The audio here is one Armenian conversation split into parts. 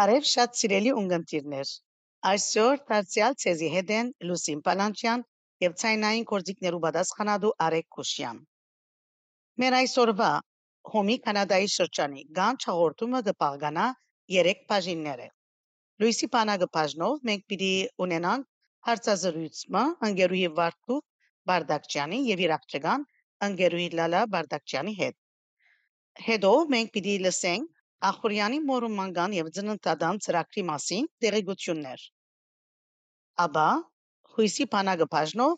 Բարև շատ սիրելի ունգընտիրներ։ Այսօր դարձյալ ցեզի հետ են Լուսին Պալանչյան եւ ցայնային կորձիկներու պատասխանատու Արեկ Քուշյան։ Մեր այսօրվա Հոմի Կանադայի շրջանի Գանչ հաղորդումը կպահկանա 3 բաժիններ։ Լույսի բանակը բաժնով մենք պիտի ունենանք հարցազրույցը անգերուի Վարդու Բարդակչյանի եւ իր աղջկան անգերուի Լալա Բարդակչյանի հետ։ Հետո մենք պիտի լսենք Ախորյանի մորոմանական եւ ծննդատան ծրագրի մասին տեղեկություններ։ Աբա հույսի բանակը բաժնով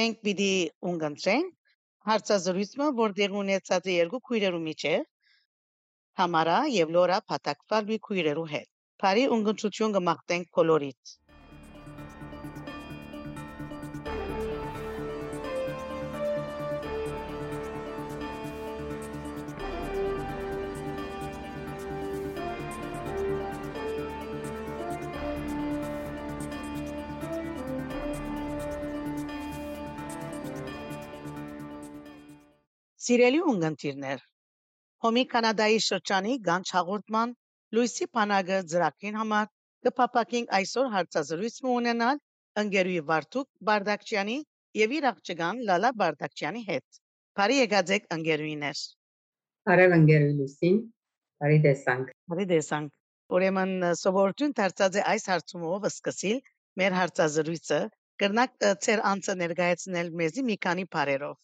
մենք պիտի ունգընտրենք հարցազրույցը, որտեղ ունեցած է երկու քույրերու միջև Համարա եւ Լորա Փաթակվալվի քույրերու հետ։ Բարի ունգընտրություն կմաղթենք բոլորիդ։ Սիրելի ունգընտիրներ, Հոմի Կանադայի շրջանի Գանչ հաղորդման Լույսի բանակը ծրագրին համար կփապակենք այսօր հարցազրույց ունենալ ընկերուի Վարդուկ Բարդակչյանի եւ իր աղջկան Լալա Բարդակչյանի հետ։ Բարի եկած եք ընկերուիներ։ Բարև ընկերուի Լուսին, բարի տեսանք։ Բարի տեսանք։ Ուրեմն սովորություն դարձած է այս հարցումով սկսիլ մեր հարցազրույցը կրնակ ծեր անձը ներկայացնել մեզի մի քանի բարերով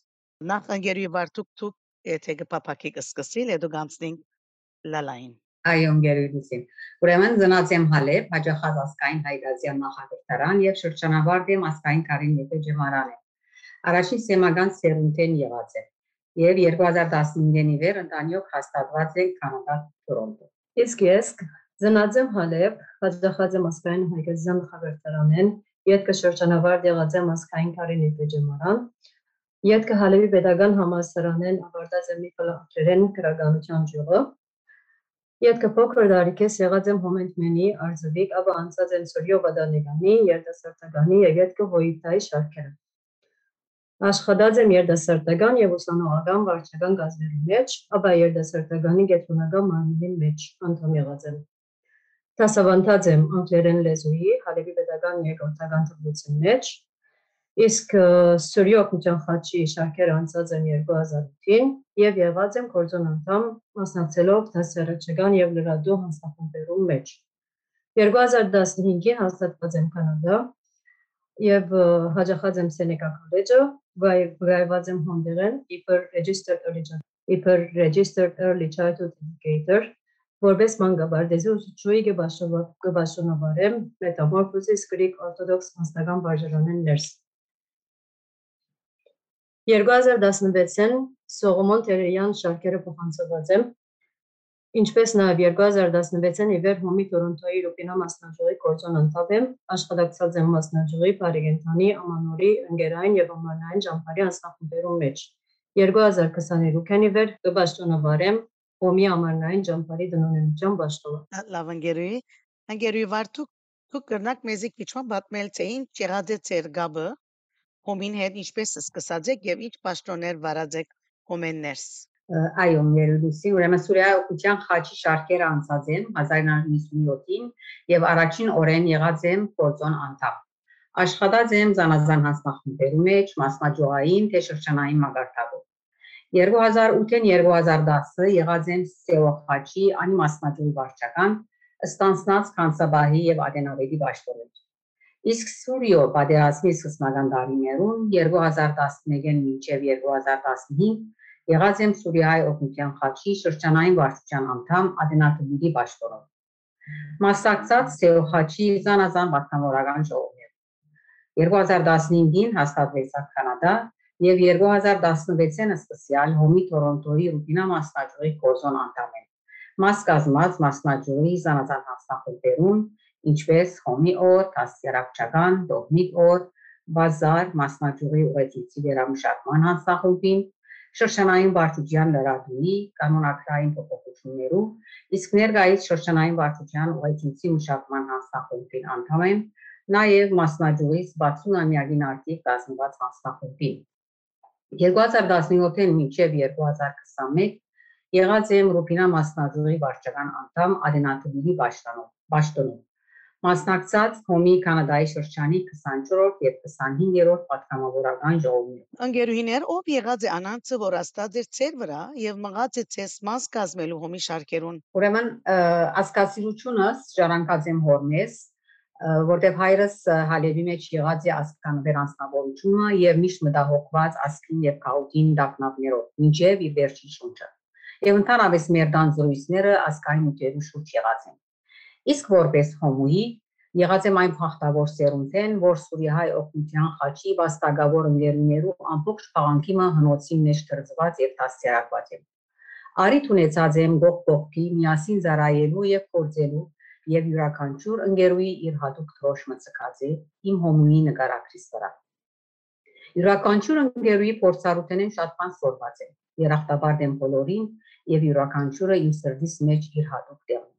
նախ ընկերուի Վարդուկ դուք եթե կփապակի կսկսիլ հետո գանցնենք լալային Այո, ընկերուհին։ Ուրեմն ծնած եմ Հալեբ, հաջախած ասկային հայրազյան նախագծարան եւ շրջանավարտ եմ ասկային Կարին Եփե ջեմարան է։ Առաջին սեմական սերունդեն եղած է եւ 2015-ին ի վեր ընտանիք հաստատված է Կանադա Տորոնտո։ Իսկ ես ծնած եմ Հալեբ, հաջախած եմ ասկային հայրազյան նախագծարանեն, յետքը շրջանավարտ եղած եմ ասկային Կարին Եփե ջեմարան Ետքը Հալեվի pedagogan համալսարանեն ավարտած եմ Նիկոլաչերեն գրականության ճյուղը։ Ետքը փոքր դարիքես եղած եմ Հոմենտմենի Արձվիկ, ապա անցած եմ Սորյո Բադանեգանի, երիտասարդականի եւ ետքը Հոյիտայի շարքերը։ Աշխատած եմ երիտասարդական եւ ուսանողական վարչական գազների մեջ, ապա երիտասարդականի գետրոնական մարմնի մեջ անդամ եղած եմ։ Դասավանդած եմ անգլերեն լեզուի Հալեվի pedagogan երկրորդական թվության մեջ, Իսկ Սուրյո օգնության խաչի շարքեր անցած եմ 2008-ին եւ եղած եմ կորձոն անդամ մասնակցելով դասերաչական եւ լրատու հանձնախմբերում մեջ։ 2015-ին հաստատված եմ Կանադա եւ հաջախած եմ Սենեկա քոլեջը, վայրված եմ հոնդերեն իբր registered early իբր registered early childhood educator որպես մանկաբարձ ուսուցչուի գբաշնովարեմ Metamorphosis Greek Orthodox հանձնական վարժարանեն ներս 2016-ին Սողոմոն Տերեյան շարքերը փոխանցված եմ, ինչպես նաև 2016-ին ի վեր Հոմի Տորոնտոյի Ռուպինա մասնաճյուղի գործոն անդամ եմ, աշխատակցած եմ մասնաճյուղի Բարիգենտանի Ամանորի ընկերային եւ ամառնային ճամփարի անձնախմբերում մեջ։ 2022-ին ի վեր կբաշտոնավարեմ Հոմի ամառնային ճամփարի դնոնենության բաշտոնը։ Լավ ընկերուի, ընկերուի Վարդուկ դուք կրնակ մեզի քիչման պատմել թե ինչ եղած է ծեր գաբը հոմին հետ ինչպես սկսած եք եւ ինչ պաշտոններ վարած եք հոմեններս այո ներդուսի ուրեմն Սուրիա օկուպացիան խաչի շարքեր անցած են 1997-ին եւ առաջին օրեն եղած եմ գործոն անդամ աշխատած եմ զանազան հանձնախմբերի մեջ մասնաճյուղային թե շրջանային մագարտավոր 2008-ին 2010-ը եղած եմ Սեո խաչի անի մասնաճյուղի վարչական ստանցնած Կանսաբահի եւ Ադենավեդի ճաշտորներ Իսկ Սուրիո պատերազմի սկզբնական տարիներուն 2011-ին մինչև 2015 եղած եմ Սուրիայի օգնության խաչի շրջանային վարչության անդամ Ադենատուբիդի ճաշտորով։ Մասնակցած Սեոխաչի զանազան պատգամավորական ժողովներ։ 2015-ին հաստատվեցավ Կանադա եւ 2016-ին սկսյալ Հոմի Տորոնտոյի Ռուբինա մասնաճյուղի կորզոն անդամ են։ Մաս կազմած մասնաճյուղի զանազան հաստատություններուն ինչպես Հոմի օր, Կասյարակչական, Դողմիկ օր, Բազար, Մասնաճյուղի ուղեցույցի վերամշակման հանձնախումբին, շրջանային վարչության լրատուի կանոնակրային փոփոխություններու, իսկ ներկայիս շրջանային վարչության ուղեցույցի մշակման հանձնախումբին անդամ եմ, նաև մասնաճյուղից 60-ամյակին արդիվ կազմված հանձնախումբին։ 2017-ին մինչև 2021 եղած եմ Ռուբինա մասնաճյուղի վարչական անդամ Ադենաթուբիլի պաշտոնով։ Մասնակցած Հոմի Կանադայի շրջանի 24-րդ եւ 25-րդ պատգամավորական ժողովներում։ Ընկերուհիներ, ով եղած է անանցը, որ աստած էր ծեր վրա եւ մղած է ցես մաս կազմելու հոմի շարքերուն։ Ուրեմն ասկասիրությունս ժառանգած եմ հորմես, որտեղ հայրս Հալեվի մեջ եղած է ասկան վեր անձնավորությունը եւ միշտ մտահոգված ասկին եւ քաուտին դակնապներով, ինչեւ իր վերջի շունչը։ Եվ ընդհանրապես մեր դան զրույցները ասկային ուտելու շուրջ եղած են։ Իսկ որպես հոմուի եղած եմ այն փախտավոր սերունդեն, որ Սուրիահայ օկուպացիան խաչի վաստակավոր ընկերներու ամբողջ փաղանքիմը հնոցի մեջ դրծված եւ դաստիարակված եմ։ Արիթ ունեցած եմ գողկողքի միասին զարայելու եւ կորձելու եւ յուրաքանչյուր ընկերուի իր հատուկ թրոշ մցկած է իմ հոմուի նկարակրիս վրա։ Յուրաքանչյուր ընկերուի փորձառութենեն շատ բան սորված է։ Երախտաբար դեմ բոլորին եւ յուրաքանչյուրը իմ սրտիս մեջ իր հատուկ տեղն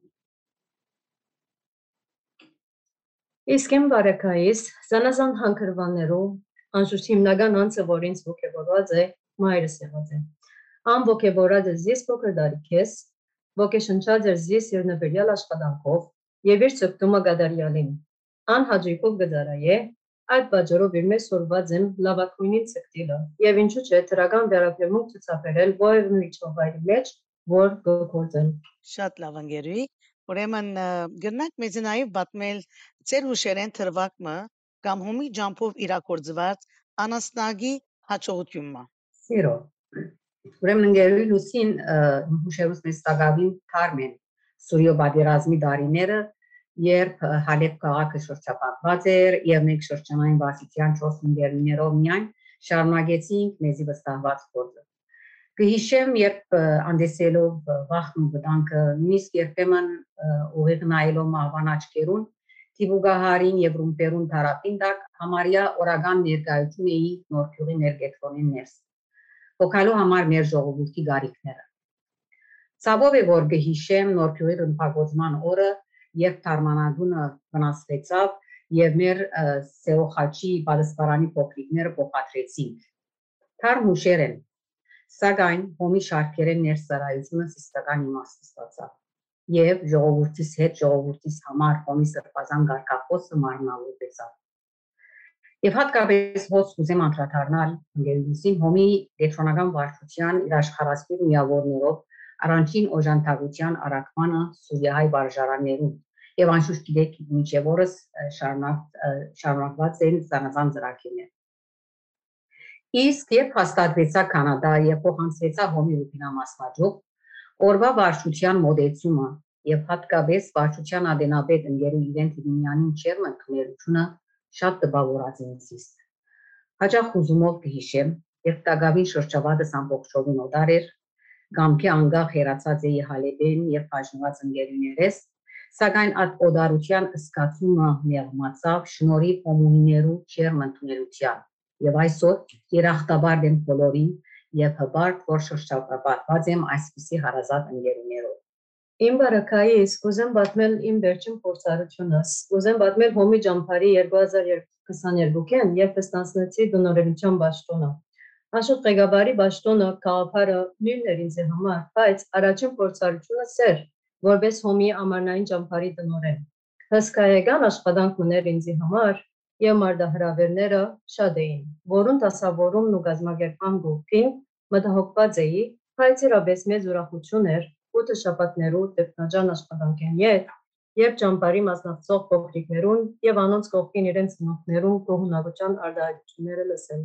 Իսկ իմ բարեկայիս զանազան հանքրվաններով անշուշտ հիմնական անձը, որ ինձ ոգևորված է, մայրս եղած է։ Ան ոգևորած է զիս փոքր դարիքես, ոգեշնչած էր զիս իր նվերյալ աշխատանքով եւ իր ցկտումը գադարյալին։ Ան հաջիկով գդարայե, այդ բաժորով իր մեծ սորված եմ լավակույնին ցկտիլը եւ ինչու՞ չէ դրական վերաբերմունք ցուցաբերել ովև միջովայրի մեջ, որ գործեն։ Շատ լավ ընկերուի, Ուրեմն գտնանք մեզ նաև պատմել ծեր հուշերեն թրվակը կամ հումի ջամփով իրակորձված անասնագի հաջողությունը։ Սիրո։ Ուրեմն ընկերուի լուսին հուշերուս մեզ տակավին Թարմեն Սուրյո բادرազմի դարիները երբ Հալեբ քաղաքը շրջապատված էր եւ մենք շրջանային վասիցյան 4 ընկերներով միայն շարունակեցինք մեզի վստահված գործը։ Կհիշեմ, երբ անդեսելով վախն ու վտանգը, նույնիսկ երբեմն ուղիղ նայելով մահվան աչքերուն, Տիբուգահարին եւ Ռումպերուն տարապին դակ համարյա օրական ներկայություն էի նոր քյուղի ներգետրոնին ներս։ Փոքալու համար մեր ժողովրդի գարիկները։ Ցավով է որ գհիշեմ նոր քյուղի ռմբագոզման օրը, երբ Թարմանագունը վնասվեցավ եւ մեր Սեոխաչի բալսպարանի փոքրիկները փոխադրեցին։ Թար հուշեր են Սակայն հոմի շարքերեն ներսարայությունը սիստական իմաստ ստացավ եւ ժողովրդից հետ ժողովրդից համար հոմի սրբազան գարկախոսը մարմնավորվեցավ։ Եվ հատկապես հոս ուզեմ անդրադառնալ ընկերությունին հոմի դետրոնական վարչության իր աշխարհասպիր միավորներով առանցին օժանդակության արակմանը Սուրիահայ վարժարաններում եւ անշուշտ գիտեք միջև օրս շարունակ շարունակված են զանազան ծրագիրներ Իսկ երբ հաստատվեցա Կանադա եւ փոխանցվեցա հոմի ռուտինամասնաճյուղ, օրվա վարչության մոդեցումը եւ հատկապես վարչության ադենաբեդ ընկերու իրեն Տիգնյանին չերմն քներությունը շատ տպավորած ինձ։ Հաջող ուզումով կհիշեմ, երբ տագավին շրջավատս ամբողջովին օդար էր, գամքի անգախ հերացած էի հալեբեն եւ բաժնված ընկերուներես, սակայն այդ օդարության սկացումը մեղմացավ շնորհիվ հոմունիներու չերմն քներության եւ այսօր երախտաբար եմ բոլորին եւ հբարտ որ շրջապատված եմ այսպիսի հարազատ ընկերներով Իմ բարակայիս կուզեմ պատմել իմ վերջին փորձառությունս։ Կուզեմ պատմել հոմի ջամփարի 2022-ին, երբ ստանցնեցի դոնորելիության ճաշտոնը։ Աշոտ ղեկավարի ճաշտոնը քաղաքարը նույնն էր ինձ համար, բայց առաջին փորձառությունը սեր, որպես հոմի ամառնային ճամփարի տնօրեն։ Հսկայական աշխատանք ուներ ինձ համար, եւ մարդահրավերները շատ էին, որոնց դասավորումն ու գազམ་ակերպման գոհքին մտահոգված էի, բայց իրապես մեծ ուրախություն էր 8 շաբաթներու տեխնաջան աշխատանքեն ետ, երբ ճամբարի մասնակցող փոքրիկներուն եւ անոնց կողքին իրենց ծնողներուն գոհունակության արտահայտությունները լսել։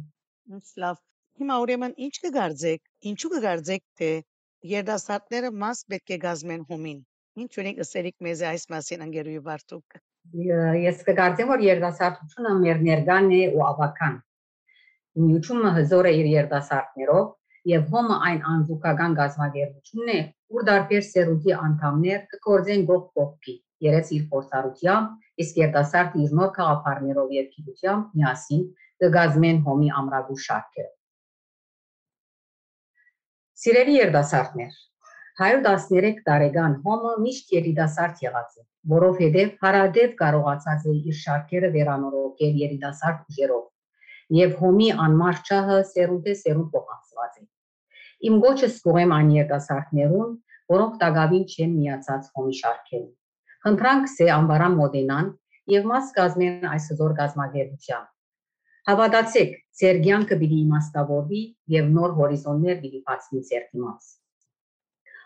Լավ։ Հիմա ուրեմն ինչ կգարձեք, ինչու կգարձեք թե երդասարտները մաս պետք է գազմեն հումին։ Ինչ ունեք ըսերիկ մեզ այս մասին անգերուի վարտուկ ես կգործեմ որ երդասարտությունը մեր ներգան է ու ավական նյութումը հզոր է իր երդասարտներով եւ հոմը այն անզուգական գազագերությունն է ուր դարբեր սերունդի անդամներ կկործեն գող կողքի երես իր փորձառությամբ իսկ երդասարտը իր նոր խաղապարներով եւ գիտությամբ միասին կգազմեն հոմի ամրագու շարքերը Սիրելի երդասարտներ 113 տարեկան հոմը միշտ երիտասարդ եղած է, որովհետև հարադեպ կարողացած է իր շարքերը վերանորոգել երիտասարդ ուժերով, եւ հոմի անմար սերունդե սերունդ փոխանցված է։ Իմ գոչը սկողեմ այն երիտասարդներուն, որոնք տագավին չեն միացած հոմի շարքերին։ Խնդրանք սե անվարան մոդենան եւ մաս կազմեն այս հզոր գազագերության։ Հավատացեք, ձեր կյանքը պիտի իմաստավորվի եւ նոր հորիզոններ պիտի բացվի ձեր դիմաց։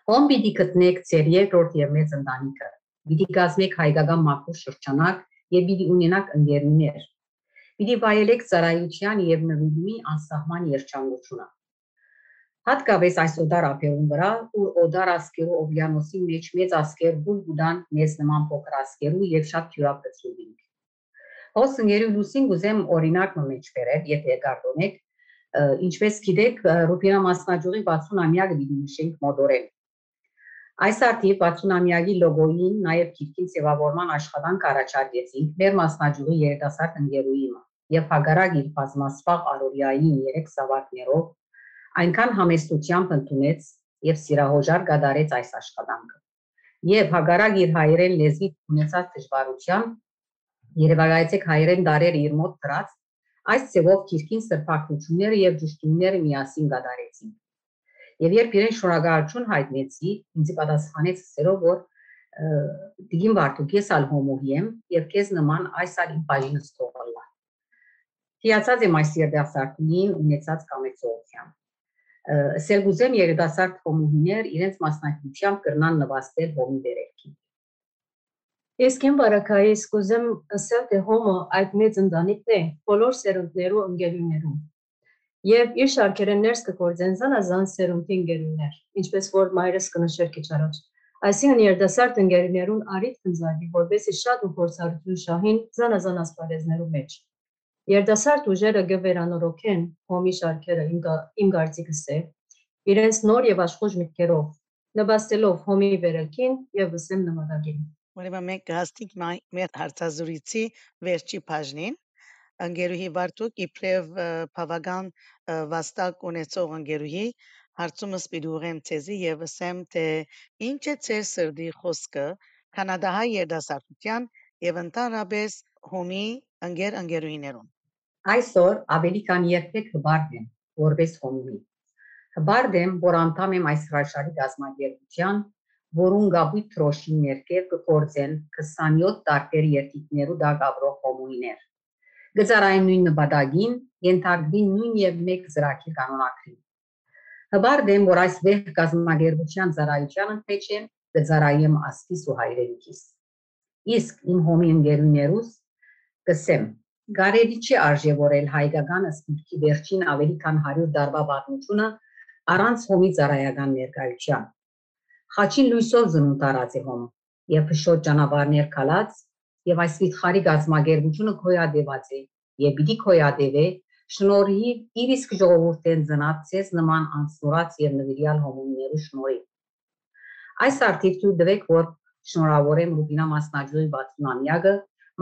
Ում պիտի գտնեք ձեր երկրորդ եւ մեծ ընտանիքը։ Պիտի կազմեք հայկական մաքուր շրջանակ եւ պիտի ունենաք ընկերուներ։ Պիտի վայելեք ծառայության եւ նվիրումի անսահման երջանկությունը։ Հատկապես այս օդար ափերուն վրա, ուր օդար ասկերու օվյանոսի մեջ մեծ ասկեր բուլ գուդան մեծ նման փոքր ասկերու եւ շատ թյուրապեցուին։ Հոսների լուսին գուզեմ օրինակ մեջ բերել, եթե կարտոնեք, ինչպես գիտեք, Ռուբինա մասնաճյուղի 60-ամյակը դիտի նշենք մոդորել։ Այս արդիվ 60-ամյակի լոգոյին նաև քիրքին սևավորման աշխատանք առաջարկեցինք մեր մասնաճյուղի երիտասարդ ընկերուի եւ հագարակ իր բազմասպաղ արորիայի 3 սավակներով այնքան համեստությամբ ընդունեց եւ սիրահոժար գդարեց այս աշխատանքը։ Եվ հագարակ իր հայերեն լեզվի ունեցած դժվարության Երևանայցեք հայերեն դարեր իր մոտ դրած այս ծևով քիրքին սրբակցությունները եւ ճշտումները միասին գդարեցին։ Եվ երբ իրեն շնորհակալություն հայտնեցի, ինձ պատասխանեց սերով որ դիգին վարտուկ ես ալ հոմոհի եմ եւ քեզ նման այս ալ իմ բաժինս թողալա։ Հիացած եմ այս երդասարտունին ունեցած կամեցողությամբ սերգուզեմ երիտասարդ հոմուհիներ իրենց մասնակցությամբ կրնան նվաստել հոմի վերելքի։ Ես կեմ բարակայի սկուզեմ ասել թե հոմը այդ մեծ ընտանիքն է բոլոր սերունդներու ընկերուներում։ Եվ իր շարքերեն ներս կգործեն զանազան սերունդի ընկերուներ, ինչպես որ մայրս կնշեր քիչ առաջ։ Այսինքն երիտասարդ ընկերուներուն արիտ կնզարգի, որովհետեւ շատ ու փորձառություն շահին զանազան ասպարեզներու մեջ։ Երդասարդ ուժերը գվերանորոգեն հոմի շարքերը իմ կարծիքս է, իրենց նոր եւ աշխուժ միտքերով, նպաստելով հոմի վերելքին եւ վսեմ նմանակին։ Ուրեմն մենք կհաստիկ մեր հարցազրույցի վերջի բաժնին ընկերուհի Վարդուկ իբրև բավական վաստակ ունեցող ընկերուհի հարցումս պիտուղեմ ցեզի եւ ասեմ թե ինչ է ցեր սրդի խոսքը կանադահայ երդասարտության եւ ընդհանրապես հոմի ընկեր ընկերուհիներուն Այսօր ավելի քան երբեք հբարդ եմ որպես հոմի։ Հբարդ եմ, որ անդամ եմ այս հրաշալի գազագերբության, որուն գաբույթ թրոշին ներքև կգործեն 27 տարբեր երկիկներու դակ ապրող հոմուիներ։ Գծարային նույն նպատակին ենթարկվին նույն եւ մեկ ծրագիր կանոնակրին։ Հբարդ եմ, որ այս վեհ գազագերբության ծառայության ընթեջ եմ գծարայեմ ասկիս ու հայրենիքիս։ Իսկ իմ հոմի ընկերուներուս կսեմ Գարելի չի արժևորել հայկական ըսմունքի վերջին ավելի քան 100 տարվա պատմությունը առանց հոմի ծառայական ներկայության։ Խաչին լույսով զնուն տարած է հոմ եւ փշոտ ճանապարհներ քալած եւ այս վիթխարի գազմագերբությունը քոյադեված է եւ պիտի քոյադեվե շնորհիվ իր իսկ ժողովուրդեն ծնացած նման անսնորած եւ նվիրյալ հոմումներու շնորհիվ այս արդիվ դու դվեք որ շնորհավորեմ Ռուբինա մասնաճյուղի 60-ամյակը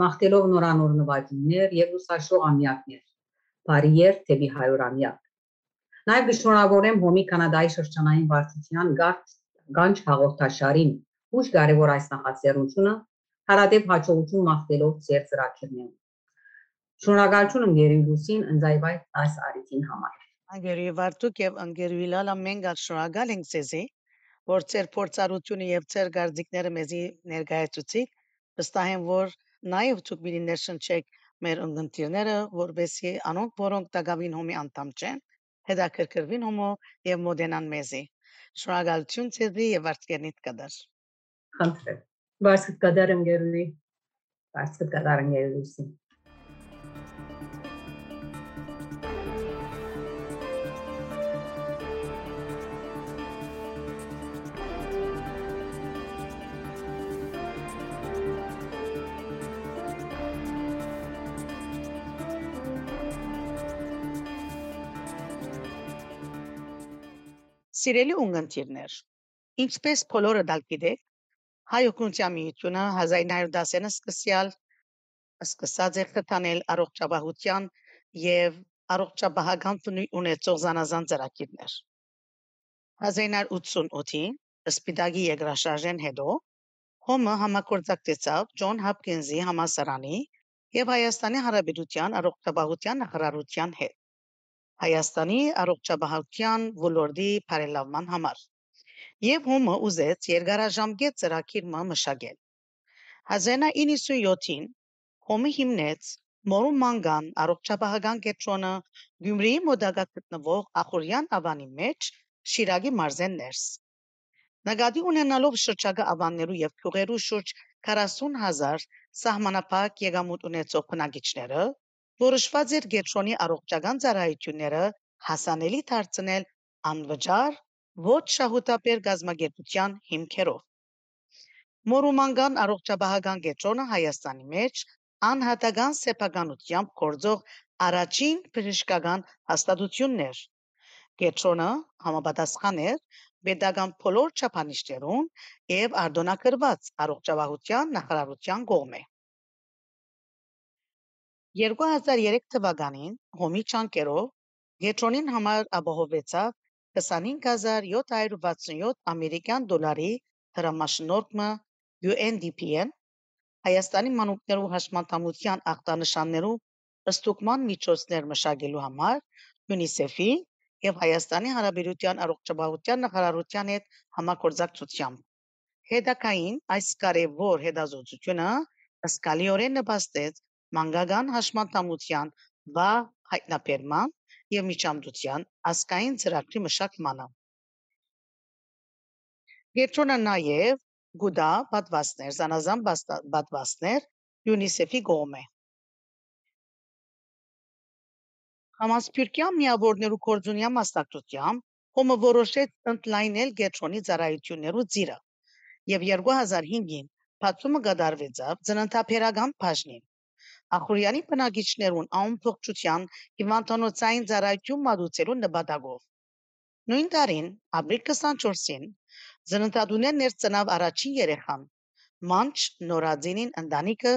մաղթելով նորանոր նվաճումներ եւ լուսաշող ամյակներ։ Բարի երթ դեպի 100-ամյակ։ Նաև գշնորհավորեմ Հոմի Կանադայի շրջանային վարչության գանչ հաղորդաշարին, ուշ կարևոր այս նախաձեռնությունը հարադեպ հաջողություն մաղթելով ձեր ծրագիրներում։ Շնորհակալություն ընկերուի Լուսին ընձայվայ այս արիթին համար։ Անգերուի Վարդուկ եւ անգերուի Լալա մենք շնորհակալ ենք ձեզի, որ ձեր փորձառությունը եւ ձեր գարձիկները մեզի ներկայացուցիք։ Վստահ եմ, որ Նաև ցույց պիտի ներշնչեք մեր ընկերները, որովհետեւ անոնք, որոնք Տագավին հոմի անդամ չեն, հետաքրքրվին հոմո եւ մոդենան մեզի։ Շնորհակալություն ցեզի եւ վարձկերնիտ կդար։ Խնդրեմ։ Վարձկտ կդար ընկերուի։ Վարձկտ կդար ընկերուի։ Սիրելի ունգընտիրներ, ինչպես բոլորը դալ գիտեք, հայ օգնության միությունը 1910-ին սկսյալ սկսած է խթանել առողջապահության եւ առողջապահական ծնույթ ունեցող զանազան ծրագիրներ։ 1988-ին Սպիտակի երկրաշարժեն հետո Հոմը համագործակցեցավ Ջոն Հապկինզի համասարանի եւ Հայաստանի Հանրապետության առողջապահության նախարարության հետ։ Հայաստանի առողջապահության ոլորտի բարելավման համար։ Եվ հոմը ուզեց երկարաժամկետ ծրագիր մշակել։ 1997-ին Հոմի հիմնեց Մորու Մանգան առողջապահական կենտրոնը Գյումրիի մոտակա գտնվող Ախորյան ավանի մեջ Շիրակի մարզեն ներս։ Նկատի ունենալով շրջակա ավաններու եւ քյուղերու շուրջ 40000 սահմանափակ եկամուտ ունեցող բնակիչները որոշված էր կենտրոնի առողջական ծառայությունները հասանելի դարձնել անվճար ոչ շահութաբեր գազམ་ագերբության հիմքերով։ Մորումանգան առողջապահական կենտրոնը Հայաստանի մեջ անհատական սեփականությամբ գործող առաջին բժշկական հաստատությունն էր։ Կենտրոնը համապատասխան էր պետական բոլոր չափանիշներուն եւ արտոնակրված առողջապահության նախարարության կողմէ։ 2003 թվականին հոմի ճանկերով կենտրոնին համար ապահովեցավ 25767 ամերիկյան դոլարի դրամաշնորհքը UNDP-ն Հայաստանի մանուկներու հաշմանդամության ախտանշաններու ստուգման միջոցներ մշակելու համար UNICEF-ի եւ Հայաստանի Հանրապետության առողջապահության նախարարության հետ համագործակցությամբ։ Հետակային այս կարևոր հետազոտությունը զգալիորեն նպաստեց մանկական հաշմանդամության վաղ հայտնաբերման եւ միջամտության ազգային ծրագրի մշակմանը։ Կենտրոնը նաեւ գուտա պատվաստներ, զանազան պատվաստներ UNICEF-ի կողմէ։ Համասփյուռքյան միավորներու կորձունյա մասնակցությամբ հոմը որոշեց ընդլայնել կենտրոնի ծառայություններու ծիրը եւ 2005-ին բացումը կատարվեցավ ծննդաբերական բաժնին։ Ախուրյանի բնակիչներուն ամբողջության հիվանդանոցային ծառայություն մատուցելու նպատակով։ Նույն տարին ապրիլ 24-ին ծննդատունեն ներծնավ առաջին երեխան։ Մանչ նորածինին ընտանիքը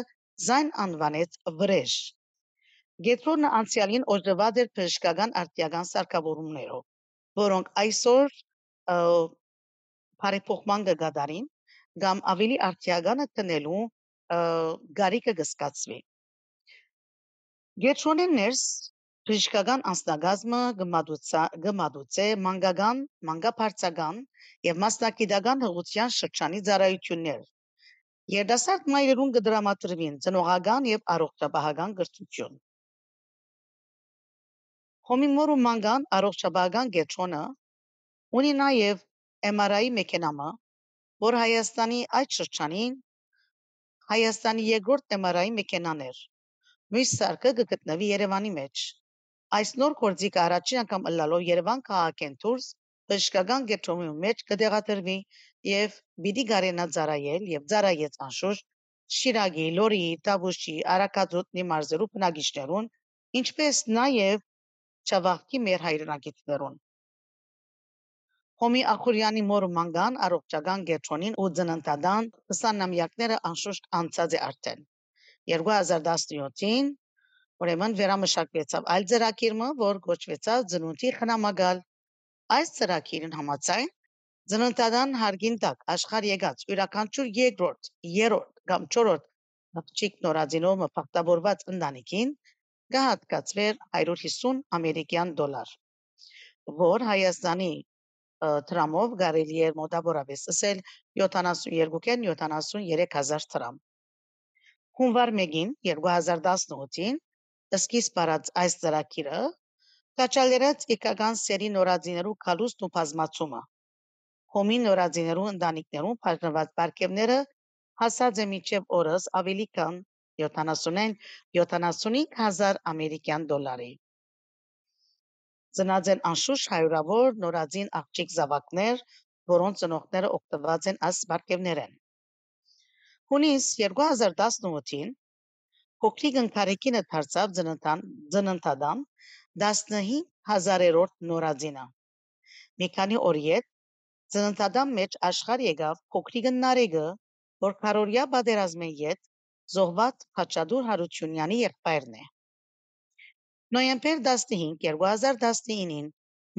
զայն անվանեց վրեժ։ Գետրոնը անցյալին օժտված էր բժշկական արտիական սարքավորումներով, որոնք այսօր բարեփոխման կգադարին կամ ավելի արտիականը տնելու գարիկը կսկացվի։ Գետրոնեն ներս բժշկական անձնագազմը գմադուցե մանկական, մանկաբարձական եւ մասնագիտական հղության շրջանի ծառայություններ։ Երիտասարդ մայրերուն կդրամատրվին ծնողական եւ առողջապահական կրթություն։ Հոմիմորու մանգան առողջապահական կենտրոնը ունի նաեւ MRI մեքենամը, որ Հայաստանի այդ շրջանին Հայաստանի երկրորդ MRI մեքենան էր։ Մյուս սարքը կգտնվի Երևանի մեջ։ Այս նոր գործիքը առաջին անգամ ըլլալով Երևան քաղաքեն դուրս բժշկական կենտրոնի մեջ կդեղադրվի եւ պիտի կարենա ծառայել եւ ծառայեց անշուշտ Շիրակի, Լորի, Տավուշի, Արաքածոտնի մարզերու բնակիչներուն, ինչպես նաեւ Չավախքի մեր հայրենակիցներուն։ Հոմի Ախուրյանի մոր մանգան առողջական կենտրոնին ու ծննդադան 20-նամյակները անշուշտ անցած է արդեն։ 2017-ին ուրեմն վերամշակվեցավ այլ ծրագիրը, որ կոչվեցավ ծնունդի խնամակալ։ Այս ծրագիրն համաձայն ծննդադան հարգին տակ աշխարհ եկած յուրաքանչյուր երկրորդ, երրորդ կամ չորրորդ աղջիկ նորածինով մփախտավորված ընտանիքին կհատկացվեր 150 ամերիկյան դոլար, որ Հայաստանի դրամով կարելի է մոտավորապես ասել 72-ին 73000 դրամ։ Հունվար 1-ին 2018-ին սկիզբ առած այս ծրագիրը կաչալերած իքական սերի նորածիներու կալուստ ու բազմացումը։ Հոմի նորածիներու ընտանիքներուն բաժնված պարգևները հասած է միջև օրս ավելի քան 70-ին 75000 ամերիկյան դոլարի։ Ծնած են անշուշտ հարյուրավոր նորածին աղջիկ զավակներ, որոնց ծնողները օգտված են այս բարգևներեն։ Հունիս 2018-ին փոքրիկ ընկարեկինը դարձավ ծննդադան 15000-րդ նորածինը։ Մի քանի օր յետ ծննդադան մեջ աշխարհ եկավ փոքրիկ նարեկը, որ քարորյա պատերազմի յետ զոհված Խաչատուր Հարությունյանի եղբայրն է։ Նոյեմբեր 15 2019-ին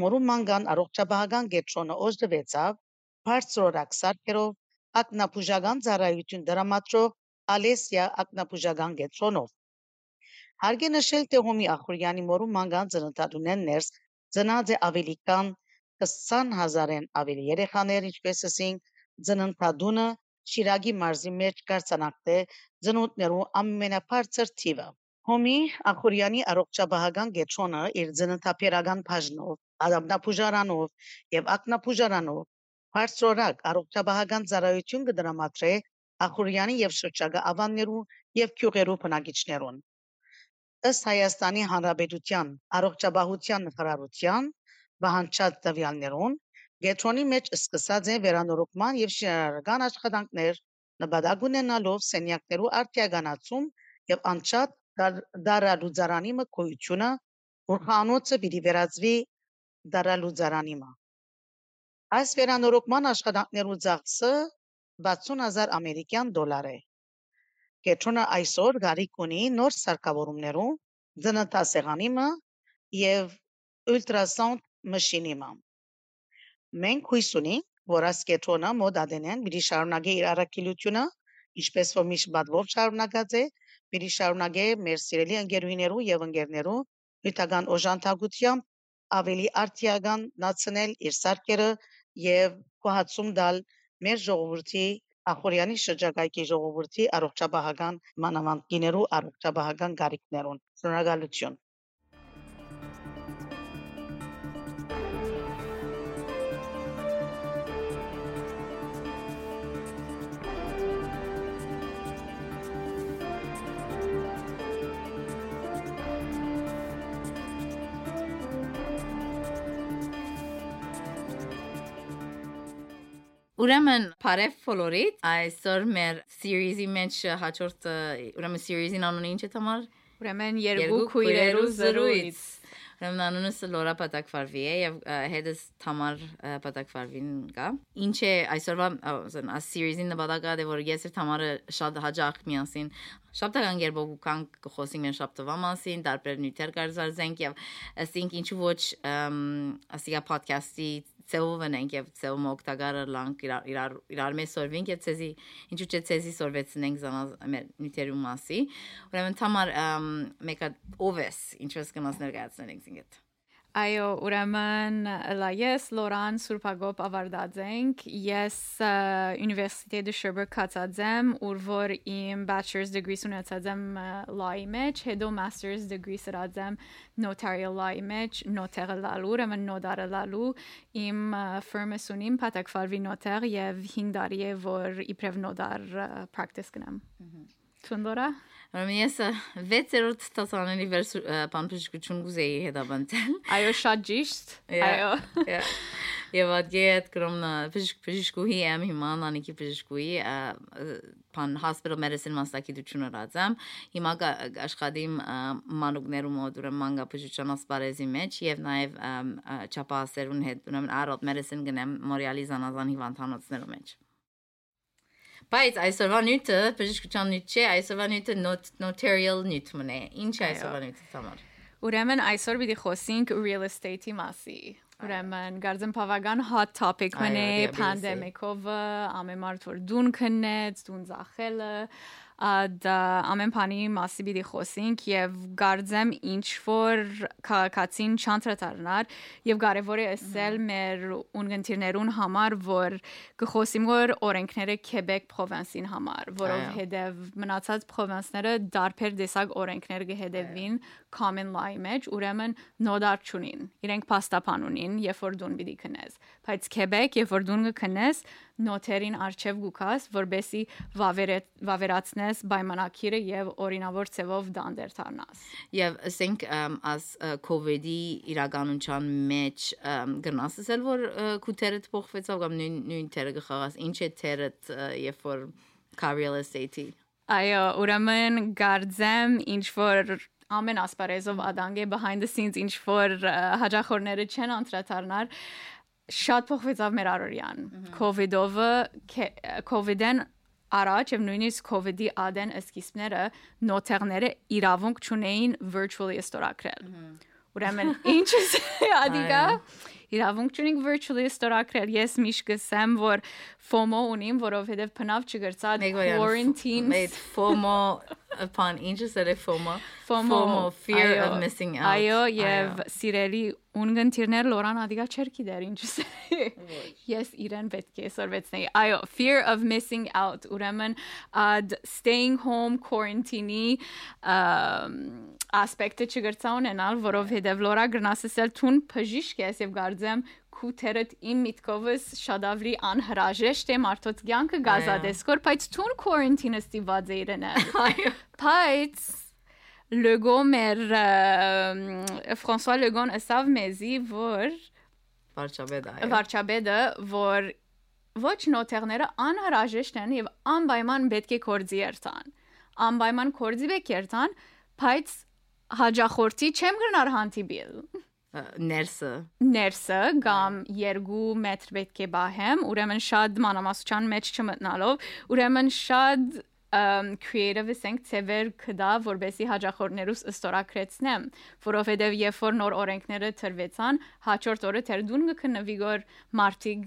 Մորու մանգան առողջապահական կենտրոնը օժտվեցավ բարձրորակ սարքերով ակնաբուժական ծառայություն դրամատրող Ալեսիա ակնաբուժական կենտրոնով։ Հարկ է նշել, թե Հոմի Ախուրյանի Մորու մանգան ծննդատունեն ներս ծնած է ավելի քան 20000-ն ավելի երեխաներ, ինչպես ասին, ծննդատունը Շիրագի մարզի մեջ կարձանակտե ծնունդներու ամենաբարձր թիվը։ Հոմի Ախուրյանի առողջապահական գետրոնը իր ծննդապերական բաժնով, ադամնապուժարանով եւ ակնապուժարանով բարձրորակ առողջապահական ծառայություն կդրամատրե Ախուրյանի եւ շրջակա ավաններու եւ քյուղերու բնակիչներուն ըստ Հայաստանի Հանրապետության առողջապահության նախարարության վահանջած տվյալներուն Գետրոնի մեջ սկսած է վերանորոգման եւ շինարարական աշխատանքներ նպատակ ունենալով սենյակներու արտիականացում եւ անչափ դարալուծարանի մկոյությունը որ խանութը պիտի վերածվի դարալուծարանի այս վերանորոգման աշխատանքներու ծախսը 60000 ամերիկյան դոլար է Կետրոնը այսօր գարիք ունի նոր սարքավորումներու ծննդասեղանիմը եւ ուլտրասաունդ մաշինիմը։ Մենք հույս ունենք, որ այս կետրոնը մոդադենեն մի շարունակի իր առաքելությունը, ինչպես որ միշտ բադվով շարունակած է, մի շարունակե մեր սիրելի ընկերուներու եւ ընկերներու նյութական օժանդակությամբ ավելի արտիական նացնել իր սարքերը եւ կոհացում դալ մեր ժողովրդի Ախորյանի շրջակայքի ժողովրդի առողջապահական մանավանդներու առողջապահական գարիկներուն շնորհակալություն Ուրեմն Բարև Ֆլորիդ այսօր մեր series-ի մեջ հաջորդ ուրեմն series-ին անունը ինչ է թամար Ուրեմն երկու քույրերու զրույց Ուրեմն անունս Լորա Պատակվարվի է եւ հետս Թամար Պատակվարվին կա։ Ինչ է այսօրվա ասեն այս series-ի նպատակը դե որ ես եւ Թամարը շատ հաջող միասին Շաբթական երբով կանք խոսենք մեր շաբթվա մասին, տարբեր նյութեր կարձարզենք եւ ասենք ինչու ոչ ասիգա podcast-ի ծեով ենք եւ ծեով օգտակարը լանք իրար իրար մեզ սորվենք եւ ցեզի ինչու՞ չէ ցեզի սորվեցնենք զանալ մեր նյութերու մասի ուրեմն թամար մեկը օվես ինչպես կնաս ներկայացնենք ինքդ Այո, ուրեմն լայես Լորան Սուրբագոպ ավարտած Ես University de Sherbrooke կացած եմ, ուր որ իմ bachelor's degree ունեցած եմ law-ի մեջ, հետո master's degree սրած եմ notarial law-ի մեջ, նոթերը լալու, ուրեմն նոտարը լալու, իմ firm-ը ունիմ Պատակվարվի նոտար եւ 5 տարի է որ իբրև նոտար practice կնամ։ Թունդորա Ուրեմն ես 6-րդ տասանելի վերս բանբժշկություն գուզեի հետաբանտել։ Այո, շատ ճիշտ։ Այո։ Եվ ադգետ կրոմնա բժշկուհի եմ հիմա անանիքի բժշկուհի բան hospital medicine մասնակցությունը ռածամ։ Հիմա աշխատիմ մանուկներու մոտ ուրեմն մանգա բժշկության ասպարեզի մեջ եւ նաեւ չափահասերուն հետ ուրեմն adult medicine գնեմ Մորիալի զանազան հիվանդանոցներու մեջ։ Բայց այսօրվա նյութը բժշկության նյութ չէ, այսօրվա նյութը notarial նյութ մնե։ Ինչ այսօրվա նյութը համար։ Ուրեմն այսօր պիտի խոսենք real estate-ի մասի։ Ուրեմն գարձեմ բավական hot topic մնե pandemic-ով ամեն մարդ որ դուն քնեց, դուն ծախելը, դա ամեն բանի մասի պիտի խոսենք եւ գարձեմ ինչ որ քաղաքացին չանտրատարնար եւ կարեւոր է ասել մեր ունգընտիրներուն համար որ կխոսիմ որ օրենքները Quebec province-ին համար որովհետեւ մնացած province-ները դարբեր տեսակ օրենքներ կհետևին common law-ի մեջ ուրեմն նոդար չունին իրենք փաստապան ունին երբ որ դուն պիտի քնես բայց Quebec երբ որ դուն կքնես նոթերին արչև գուքաս որբեսի վավերացնես ունես պայմանակիրը եւ օրինավոր ցևով դանդեր դառնաս։ Եվ ասենք as COVID-ի իրականության մեջ գնաս ասել որ քութերը փոխվեցավ կամ նույն նույն թերը գխաղաս ինչ է թերը երբ որ real estate-ի Այո, ուրեմն գարձեմ ինչ որ ամեն ասպարեզով ադանգ է behind the scenes ինչ որ հաջախորները չեն անդրադառնար շատ փոխվեցավ մեր առօրյան COVID-ով COVID-ն առաջ եւ նույնիսկ COVID-ի ադեն սկիզբները նոթերները իրավունք չունեին virtually ստորագրել։ Ուրեմն ինչ է ադիգա իրավունք չունենք virtually ստորագրել։ Ես միշտ կսեմ, որ FOMO ունիմ, որովհետեւ փնավ չգրծած quarantine made FOMO upon ինչ է FOMO? FOMO fear of missing out Այո, եւ սիրելի ունգընտիրներ լորան ադիգա չեր գիտեր ինչս ես իրեն պետք է սորվեցնեի այո fear of missing out ուրեմն ad staying home quarantine-ի ասպեկտը չգրծա ունենալ որովհետև լորա գրնասել թուն բժիշկ ես եւ գարձեմ քութերդ իմ միտքովս շատ ավելի անհրաժեշտ է մարդոց կյանքը գազադեսկոր բայց թուն quarantine-ը ստիված է իրենը այո բայց Լեգո մեր Ֆրանսուଆ Լեգոն ասավ մեզի որ վարչապետը վարչապետը որ ոչ նոթերները անհրաժեշտ են եւ անպայման պետք է կորձի երթան անպայման կորձի բեք երթան բայց հաջախորդի չեմ գնար հանդիպել ներսը ներսը կամ 2 մետր պետք է բահեմ ուրեմն շատ մանրամասնության մեջ չմտնալով ուրեմն շատ creative ասենք ծևեր կդա որբեսի հաջախորդներուս ստորակրեցնեմ որովհետև երբ որ նոր օրենքները թրվեցան հաջորդ օրը թեր դուն կքնվի գոր մարտիկ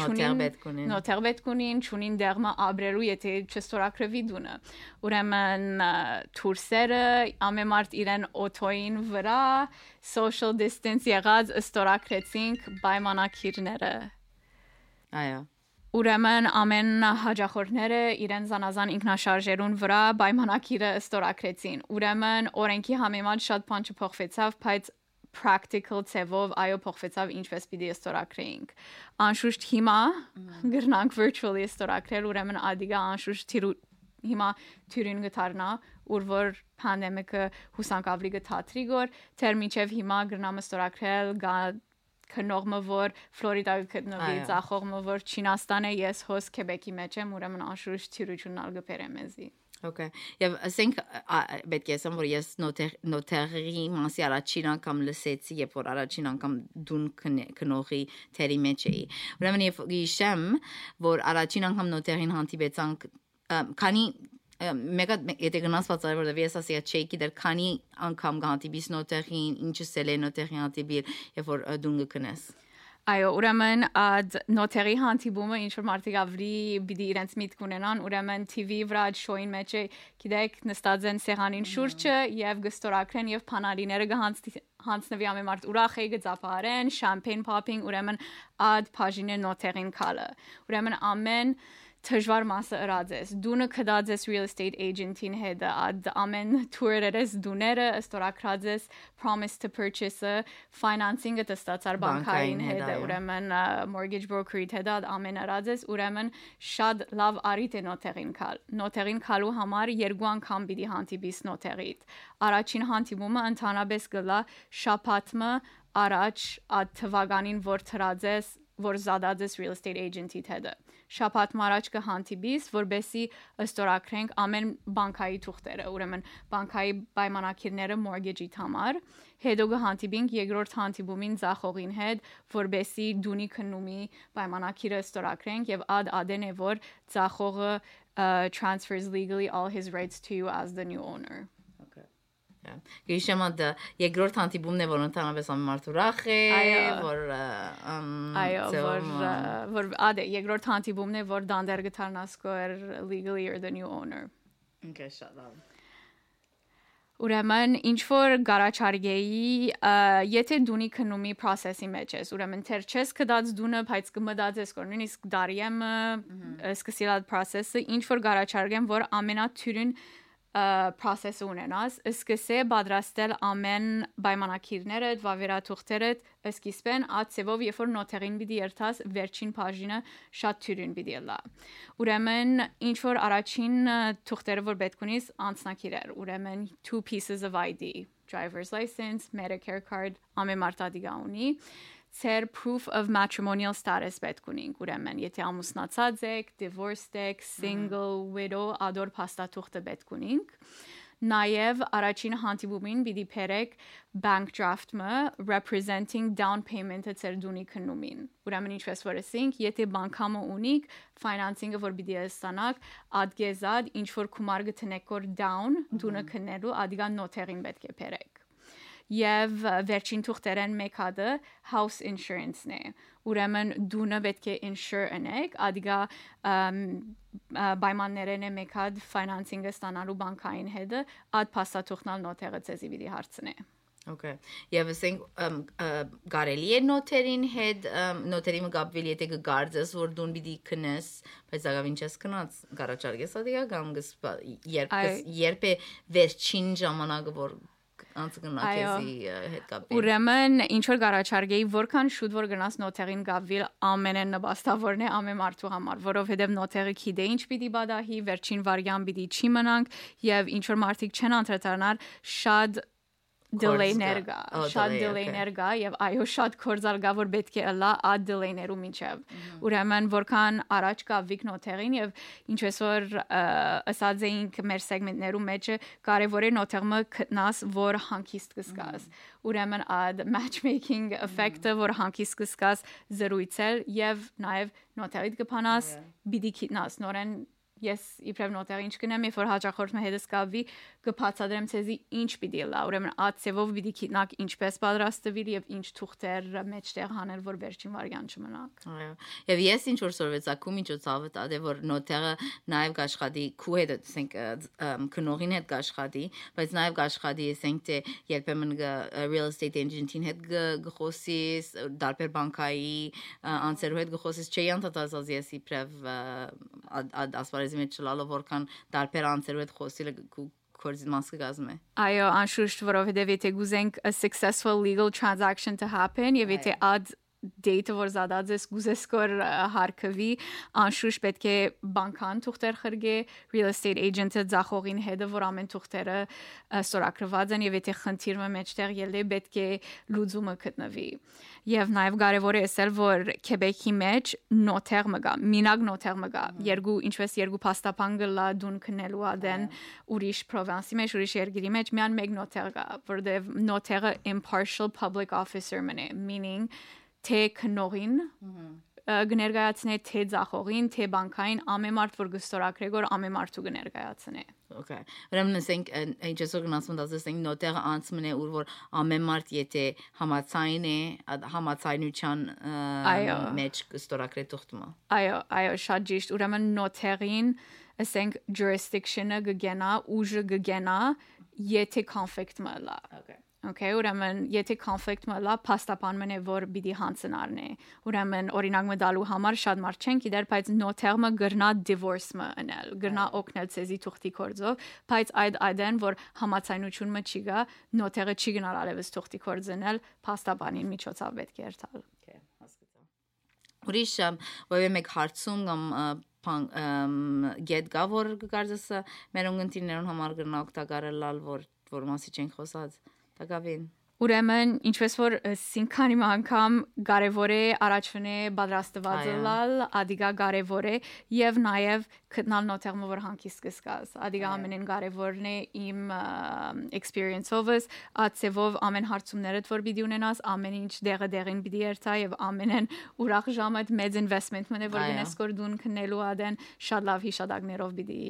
ճունին նոթեր պետք ունին ճունին դերմա աբրելու եթե չստորակրվի դունը ուրեմն թուրսերը ամեմարտ իրեն օթոին վրա social distance եղած ստորակրեցինք պայմանակիրները այո Ուրեմն ամեն հաջախորդները իրեն զանազան ինքնաշարժերուն վրա պայմանակիրը ստորակրեցին։ Ուրեմն օրենքի համեմատ շատ բան չփոխվեցավ, բայց practical ծևով այո փոխվեցավ ինչպես պիտի ստորակրեինք։ Անշուշտ հիմա գրնանք virtually ստորակրել, ուրեմն ադիգա անշուշտ հիմա թյուրին գտարնա ուր որ պանդեմիկը հուսանք ավելի գտատրի գոր թեր միջև հիմա գրնամ ստորակրել գա քնողը որ Ֆլորիդա գտնվի, ցախողը որ Չինաստան է, ես հոս Քեբեկի մեջ եմ, ուրեմն անշուշտ թյուրությունն ալ գբերեմ էզի։ Okay։ Եվ ասենք պետք է ասեմ որ ես նոթեր նոթերի մասի առաջին անգամ լսեցի, երբ որ առաջին անգամ դուն քնողի թերի մեջ էի։ Ուրեմն եւ գիշեմ, որ առաջին անգամ նոթերին հանդիպեցանք քանի մեկը եթե գնաս բացառ որովհետև ես ասիա չէի գիտեր քանի անգամ գանտիբիս նոտեղին ինչը սելե նոտեղին հանդիպիր երբ որ դուն գտնես Այո, ուրեմն ադ նոթերի հանդիպումը ինչ որ մարդիկ ավելի բիդի իրենց միտք ունենան, ուրեմն TV վրա շոյին մեջ է, գիտեք, նստած են սեղանին շուրջը եւ գստորակրեն եւ փանալիները գհանցնվի ամեն մարդ ուրախ է գծապարեն, շամփեյն popping, ուրեմն ադ բաժինը նոթերին կալը։ Ուրեմն ամեն դժվար մասը ըրած դունը կդած ես real estate agent-ին հետ ադ ամեն tour-երես դուները ստորակրած ես promise to purchase-ը financing-ը տստացար բանկային հետ ուրեմն mortgage broker-ի հետ ամեն ըրած ես ուրեմն շատ լավ արիտ է նոթերին կալ նոթերին կալու համար երկու անգամ պիտի հանդիպիս նոթերիդ առաջին հանդիպումը ընդհանրապես գլա շապատմը առաջ այդ թվականին որ թրած ես որ զադած ես real estate agent-ի հետը շաբաթ մարաճ կհանդիպիս, որբեսի ըստորակրենք ամեն բանկայի թուղթերը, ուրեմն բանկայի պայմանագիրները mortgage-ի համար, հետո կհանդիպինք երկրորդ հանդիպումին ցախողին հետ, որբեսի դունի քննումի պայմանագիրը ըստորակրենք եւ ад ադեն է որ ցախողը transfers legally all his rights to you as the new owner Գիշեմ դա երկրորդ հանդիպումն է, որ ընդհանրապես ամենամարդ ուրախ է, որ այո, որ որ ադե երկրորդ հանդիպումն է, որ դանդեր գտարնասկոր legally or the new owner։ Okay, շատ լավ։ Ուրեմն ինչ որ գարաչարգեի եթե դունի քնումի process-ի մեջ ես, ուրեմն թեր չես կդած դունը, բայց կմդած ես կոր նույնիսկ դարիեմ սկսիլ այդ process-ը, ինչ որ գարաչարգեմ, որ ամենաթյուրին process ունենաս, սկսե պատրաստել ամեն պայմանակիրները, վավերաթուղթերը, սկիզբեն ածևով, երբ որ նոթերին պիտի երթաս, վերջին բաժինը շատ թյուրին պիտի լա։ Ուրեմն ինչ որ առաջին թուղթերը որ պետք ունիս անձնակիրեր, ուրեմն two pieces of ID, driver's license, Medicare card, ամեմարտադիգա ունի ծեր proof of matrimonial status պետք ունենք ուրեմն եթե ամուսնացած եք, divorced եք, single, widow, ադոր փաստաթուղթը պետք ունենք Նաև առաջին հանդիպումին պիտի փերեք bank draft-ը representing down payment-ը ծեր դունի քննումին։ Ուրեմն ինչպես որ ասենք, եթե բանկամը ունիք financing-ը որ պիտի ստանաք, ադգեզად ինչ որ գումար գտնեք որ down դունը քննելու, ադիգան նոթերին պետք է փերեք եւ վերջին թուղթերեն մեկ հատը house insurance-ն է ուրեմն դունը պետք է insure անեք ադիգա պայմաններն է մեկ հատ financing-ը ստանալու բանկային հետը ад փաստաթուղթնալ նոթերը ցեզի պիտի հարցնե Okay։ Եվ ասենք կարելի է նոթերին հետ նոթերի մգաբվել եթե կգարձես որ դուն պիտի քնես, բայց ագավին չես քնած, կարաչարգես ադիգա կամ երբ երբ է վերջին ժամանակը որ անցկնակեզի հետ կապի։ Ուրեմն ինչ որ գարաչարգեի որքան շուտ որ գնաս նոթերին գավիլ ամենեն նպաստավորն է ամեն մարդու համար, որովհետև նոթերը գիտե ինչ պիտի բադահի, վերջին վարյան պիտի չի մնանք եւ ինչ որ մարդիկ չեն անդրադառնալ շատ delay-ներ կա, շատ delay-ներ կա եւ այո շատ կորձալ կա որ պետք է լա ad delay-ներու միջև։ Ուրեմն որքան առաջ կա վիկնոթերին եւ ինչպես որ ասած էինք մեր սեգմենտներու մեջը կարեւոր է նոթերմը գտնաս որ հանկիստ կսկաս։ Ուրեմն ad matchmaking effect-ը որ հանկիստ կսկաս զրույցել եւ նաեւ նոթերիդ կփանաս բիդի գտնաս նորեն ես իբրև նոտեր ինչ կնեմ, երբ որ հաջախորդը հետս կավի, կբացատրեմ ցեզի ինչ պիտի լա, ուրեմն ածևով պիտի քիտնակ ինչպես պատրաստվի եւ ինչ թուղթեր մեջտեղ հանել, որ վերջին վարյան չմնաք։ Այո։ Եվ ես ինչ որ սորվեցակու միջոցով դա դե որ նոտերը նաեւ կաշխատի քու հետ, ասենք քնողին հետ կաշխատի, բայց նաեւ կաշխատի, ասենք թե երբեմն real estate agent-ին հետ գխոսիս, դարբեր բանկայի անձերու հետ գխոսիս, չի անդադարձած ես իբրև ասպարեզ քորզի մեջ չլալով որքան դարբեր անձերու հետ խոսիլը քորզի մասը գազում է։ Այո, անշուշտ, որովհետև եթե գուզենք a successful legal transaction to happen, եւ եթե ad data որ զադած ես գուզես կոր հարկվի անշուշտ պետք է բանկան թուղթեր խրգե real estate agent-ը ցախողին հետը որ ամեն թուղթերը ստորագրված են եւ եթե խնդիրը մեջտեղ ելե պետք է լուծումը գտնվի եւ նաեւ կարեւոր է ասել որ Quebec-ի մեջ նոթեր մգա մինակ նոթեր մգա երկու ինչպես երկու փաստապան գլա դուն քնելու ադեն ուրիշ province-ի մեջ ուրիշ երկրի մեջ միան մեկ նոթեր կա որտեվ նոթերը impartial public officer մնե meaning թե քնողին գներգայացնե թե ցախողին, թե բանկային ամեն մարդ որ գստորակրե գոր ամեն մարդու գներգայացնե։ Okay։ Ուրեմն ասենք ինչպես գնացում դա ասենք նոտերը անցմն է ուր որ ամեն մարդ եթե համացայն է համացայնության մեջ գստորակրե թողտումը։ Այո, այո, շատ ճիշտ։ Ուրեմն նոտերին ասենք jurisdiction-ը գգենա, ուժը գգենա, եթե conflict մը լա։ Okay Okay, ուրեմն եթե conflict մը լա, փաստապանն է որ պիտի հանցնարն է։ Ուրեմն օրինակ մը դալու համար շատ մարդ չեն գիտեր, բայց նոթերը գրնա divorce մը անել, գրնա օգնել ցեզի թուղթի կորձով, բայց այդ այդեն որ համացայնություն մը չի գա, նոթերը չի գնալ արևս թուղթի կորձնել, փաստապանին միջոցով պետք է երթալ։ Okay, հասկացա։ Ուրիշ ովը մեկ հարցում կամ գետ գա որ կարծես մեր ունգընտիրներուն համար գրնա օգտակարել որ որ մասի չենք խոսած Տակավին։ Ուրեմն, ինչպես որ սինքանի անգամ կարևոր է առաջվնե պատրաստված լալ, ադիգա կարևոր է եւ նաեւ գտնալ նոթերմը որ հանկիստ կսկաս։ Ադիգա ամենեն կարևորն է իմ experience-ովս, ածևով ամեն հարցումներդ որ պիտի ունենաս, ամեն ինչ դեղը դեղին պիտի երթա եւ ամենեն ուրախ ժամը մեծ investment մնե որ գնես կոր դուն քնելու ադեն շատ լավ հիշադակներով պիտի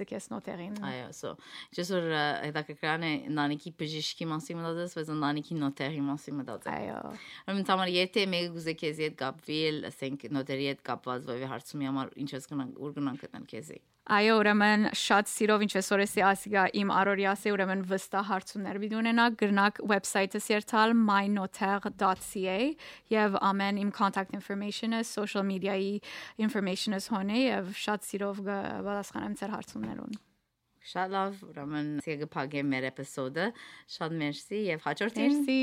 ցկես նոթերին։ Այո, so, just որ հետաքրքրան է նանիքի բժիշկի մասին մտածես, բայց նանիքի նոթերի մասին մտածես։ Այո։ Ուրեմն համար եթե մեկը գուզե քեզ հետ կապվել, ասենք նոթերի հետ կապված որևէ հարցումի համար ինչպես գնանք, ուր գնանք գտնալ քեզի։ Այո, ուրեմն շատ սիրով ինչպես որ էսի ասիգա իմ արորիասը ուրեմն վստահ հարցումներ պիտի ունենաք, գրնակ website-ը երթալ mynoter.ca եւ ամեն իմ contact information-ը, social media-ի information-ը հոնե եւ շատ սիրով կպատասխանեմ ձեր հարցումներուն։ Շատ լավ, ուրեմն ցեգը փագեմ մեր էպիզոդը։ Շատ մերսի եւ հաջորդին։ Մերսի։